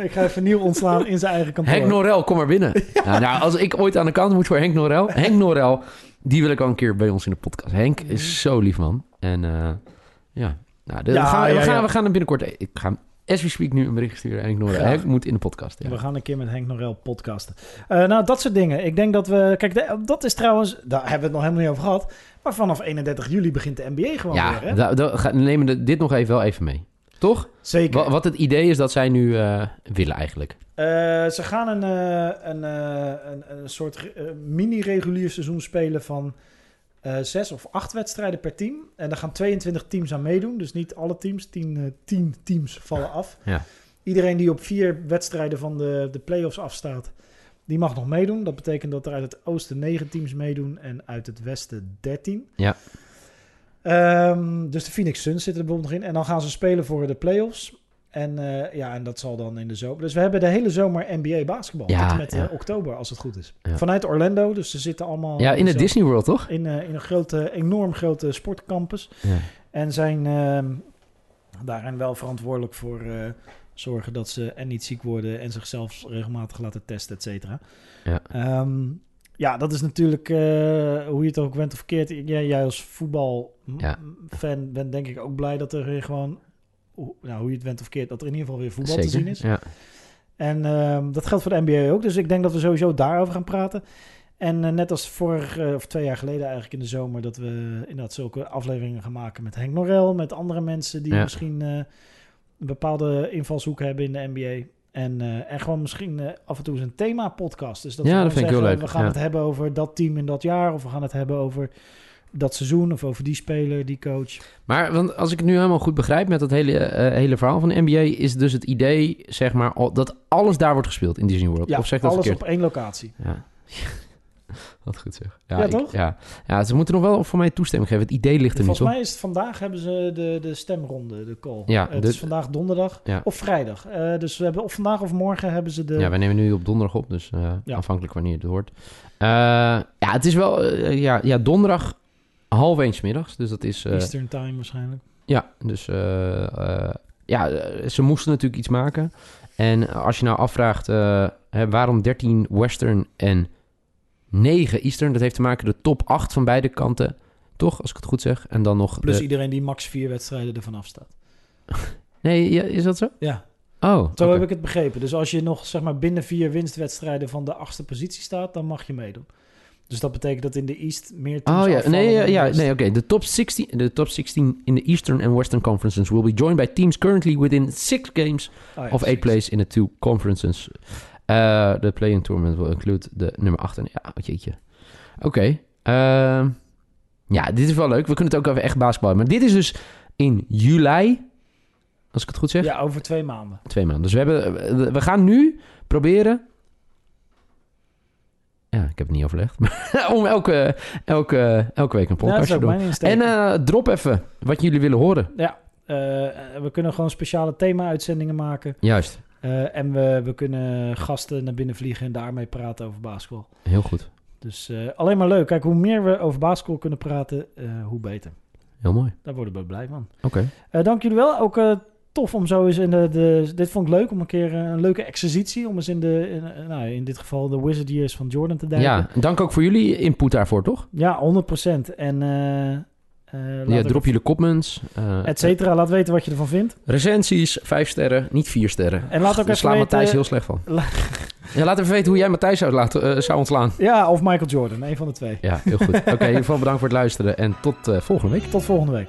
[SPEAKER 1] Ik ga even nieuw ontslaan in zijn eigen kantoor.
[SPEAKER 2] Henk Norel, kom maar binnen. [LAUGHS] Nou, nou, als ik ooit aan de kant moet voor Henk Norel. Henk Norel, die wil ik al een keer bij ons in de podcast. Henk is zo lief, man. En eh, ja, nou, de-
[SPEAKER 1] Ja,
[SPEAKER 2] we, gaan, we,
[SPEAKER 1] ja,
[SPEAKER 2] gaan,
[SPEAKER 1] ja.
[SPEAKER 2] we gaan hem binnenkort... Ik ga hem, as we speak, nu een bericht sturen. En ik Noorden.
[SPEAKER 1] Graag.
[SPEAKER 2] Henk moet in de podcast. Ja.
[SPEAKER 1] We gaan een keer met Henk Norel podcasten. Eh, nou, dat soort dingen. Ik denk dat we... Kijk, de- dat is trouwens... Daar hebben we het nog helemaal niet over gehad. Maar vanaf 31 juli begint de NBA gewoon
[SPEAKER 2] Ja,
[SPEAKER 1] weer,
[SPEAKER 2] ga- nemen dit nog even wel even mee. Toch?
[SPEAKER 1] Zeker.
[SPEAKER 2] Wa- wat het idee is dat zij nu eh, willen eigenlijk.
[SPEAKER 1] Eh, ze gaan een, eh, een, een, een soort mini-regulier seizoen spelen van zes of acht wedstrijden per team. En daar gaan 22 teams aan meedoen. Dus niet alle teams, 10 eh, 10 teams vallen af.
[SPEAKER 2] Ja.
[SPEAKER 1] Iedereen die op vier wedstrijden van de, de playoffs afstaat, die mag nog meedoen. Dat betekent dat er uit het oosten 9 teams meedoen en uit het westen 13.
[SPEAKER 2] Ja.
[SPEAKER 1] Ehm, dus de Phoenix Suns zitten er bijvoorbeeld nog in. En dan gaan ze spelen voor de playoffs. En, eh, ja, en dat zal dan in de zomer. Dus we hebben de hele zomer NBA basketbal.
[SPEAKER 2] Ja,
[SPEAKER 1] tot met eh, oktober, als het goed is.
[SPEAKER 2] Ja.
[SPEAKER 1] Vanuit Orlando. Dus ze zitten allemaal...
[SPEAKER 2] Ja, in de
[SPEAKER 1] zo-
[SPEAKER 2] Disney World, toch?
[SPEAKER 1] In, eh, in een grote, enorm grote sportcampus.
[SPEAKER 2] Ja.
[SPEAKER 1] En zijn ehm, daarin wel verantwoordelijk voor zorgen dat ze en niet ziek worden en zichzelf regelmatig laten testen, et cetera.
[SPEAKER 2] Ja.
[SPEAKER 1] Ehm, ja, dat is natuurlijk eh, hoe je het ook bent of verkeerd. Jij, jij als voetbalfan bent denk ik ook blij dat er weer gewoon, hoe- nou, hoe je het bent of verkeerd, dat er in ieder geval weer voetbal
[SPEAKER 2] Zeker.
[SPEAKER 1] te zien is.
[SPEAKER 2] Ja.
[SPEAKER 1] En ehm, dat geldt voor de NBA ook. Dus ik denk dat we sowieso daarover gaan praten. En eh, net als vorig, eh, of twee jaar geleden eigenlijk in de zomer... dat we inderdaad zulke afleveringen gaan maken met Henk Norel... met andere mensen die
[SPEAKER 2] Ja.
[SPEAKER 1] misschien een bepaalde invalshoek hebben in de NBA. En, eh, en gewoon misschien eh, af en toe eens een thema-podcast. Dus dat
[SPEAKER 2] Ja,
[SPEAKER 1] we
[SPEAKER 2] dat vind ik heel leuk,
[SPEAKER 1] We gaan
[SPEAKER 2] ja.
[SPEAKER 1] het hebben over dat team in dat jaar... of we gaan het hebben over dat seizoen... of over die speler, die coach.
[SPEAKER 2] Maar want als ik het nu helemaal goed begrijp met dat hele, eh, hele verhaal van de NBA... is dus het idee, zeg maar, dat alles daar wordt gespeeld in Disney World.
[SPEAKER 1] Ja,
[SPEAKER 2] of zeg ik dat
[SPEAKER 1] alles
[SPEAKER 2] verkeerd?
[SPEAKER 1] op één locatie.
[SPEAKER 2] Ja. Wat goed zeg.
[SPEAKER 1] Ja,
[SPEAKER 2] ik-
[SPEAKER 1] toch?
[SPEAKER 2] Ja. ja, ze moeten nog wel voor mij toestemming geven. Het idee ligt er
[SPEAKER 1] Volgens
[SPEAKER 2] toch?
[SPEAKER 1] mij is het vandaag hebben ze de, de stemronde, de call.
[SPEAKER 2] Ja,
[SPEAKER 1] Eh, het
[SPEAKER 2] de-
[SPEAKER 1] is vandaag donderdag
[SPEAKER 2] Ja.
[SPEAKER 1] of vrijdag. Eh, dus we hebben of vandaag of morgen hebben ze de...
[SPEAKER 2] Ja, wij nemen nu op donderdag op, dus eh,
[SPEAKER 1] Ja.
[SPEAKER 2] afhankelijk wanneer het hoort. Ja, het is wel... ja, ja, donderdag half één 's middags. Dus dat is...
[SPEAKER 1] Eastern Time waarschijnlijk.
[SPEAKER 2] Ja, dus ja, ze moesten natuurlijk iets maken. En als je nou afvraagt hè, waarom 13 Western en 9 Eastern, dat heeft te maken met de top 8 van beide kanten, toch? Als ik het goed zeg. En dan nog.
[SPEAKER 1] Plus
[SPEAKER 2] de-
[SPEAKER 1] iedereen die max vier wedstrijden ervan afstaat. [LAUGHS]
[SPEAKER 2] Nee, ja, is dat zo?
[SPEAKER 1] Ja,
[SPEAKER 2] Oh,
[SPEAKER 1] zo heb ik het begrepen. Dus als je nog zeg maar binnen vier winstwedstrijden van de achtste positie staat, dan mag je meedoen. Dus dat betekent dat in de East meer teams
[SPEAKER 2] Oh ja, nee, ja, nee, oké. De top 16, de top 16 in de Eastern and Western Conferences will be joined by teams currently within six games
[SPEAKER 1] Oh ja,
[SPEAKER 2] of eight plays in the two conferences. Uh, the play-in tournament will include de nummer 8 en... Ja, oh, jeetje. Oké. ehm, ja, dit is wel leuk. We kunnen het ook over echt basketbal hebben. Maar dit is dus in juli, als ik het goed zeg.
[SPEAKER 1] Ja, over twee maanden.
[SPEAKER 2] Twee maanden. Dus we, hebben, we- we gaan nu proberen... Ja, ik heb het niet overlegd. Maar [LAUGHS] om elke, elke, elke week een
[SPEAKER 1] dat
[SPEAKER 2] podcast te doen. En eh, drop even wat jullie willen horen.
[SPEAKER 1] Ja, eh, we kunnen gewoon speciale thema-uitzendingen maken.
[SPEAKER 2] Juist.
[SPEAKER 1] Eh, en we, we kunnen gasten naar binnen vliegen en daarmee praten over basketbal.
[SPEAKER 2] Heel goed.
[SPEAKER 1] Dus eh, alleen maar leuk. Kijk, hoe meer we over basketbal kunnen praten, eh, hoe beter.
[SPEAKER 2] Heel mooi.
[SPEAKER 1] Daar worden we blij van.
[SPEAKER 2] Oké.
[SPEAKER 1] Dank jullie wel. Ook tof om zo eens in de, de... Dit vond ik leuk, om een keer een leuke exercitie... om eens in de... In, nou, in dit geval de Wizard Years van Jordan te duiken.
[SPEAKER 2] Ja, dank ook voor jullie input daarvoor, toch?
[SPEAKER 1] Ja, 100%. En... eh
[SPEAKER 2] Ja, drop jullie comments. eh,
[SPEAKER 1] Et cetera. Laat weten wat je ervan vindt.
[SPEAKER 2] recensies, vijf sterren, niet vier sterren.
[SPEAKER 1] En laat ook
[SPEAKER 2] Daar
[SPEAKER 1] even
[SPEAKER 2] slaat. Matthijs heel slecht van. Ja, laat even weten hoe jij Matthijs zou, laten, eh, zou ontslaan.
[SPEAKER 1] Ja, of Michael Jordan. Een van de twee.
[SPEAKER 2] Ja, heel goed. Oké, in ieder geval bedankt voor het luisteren en tot volgende week.
[SPEAKER 1] Tot volgende week.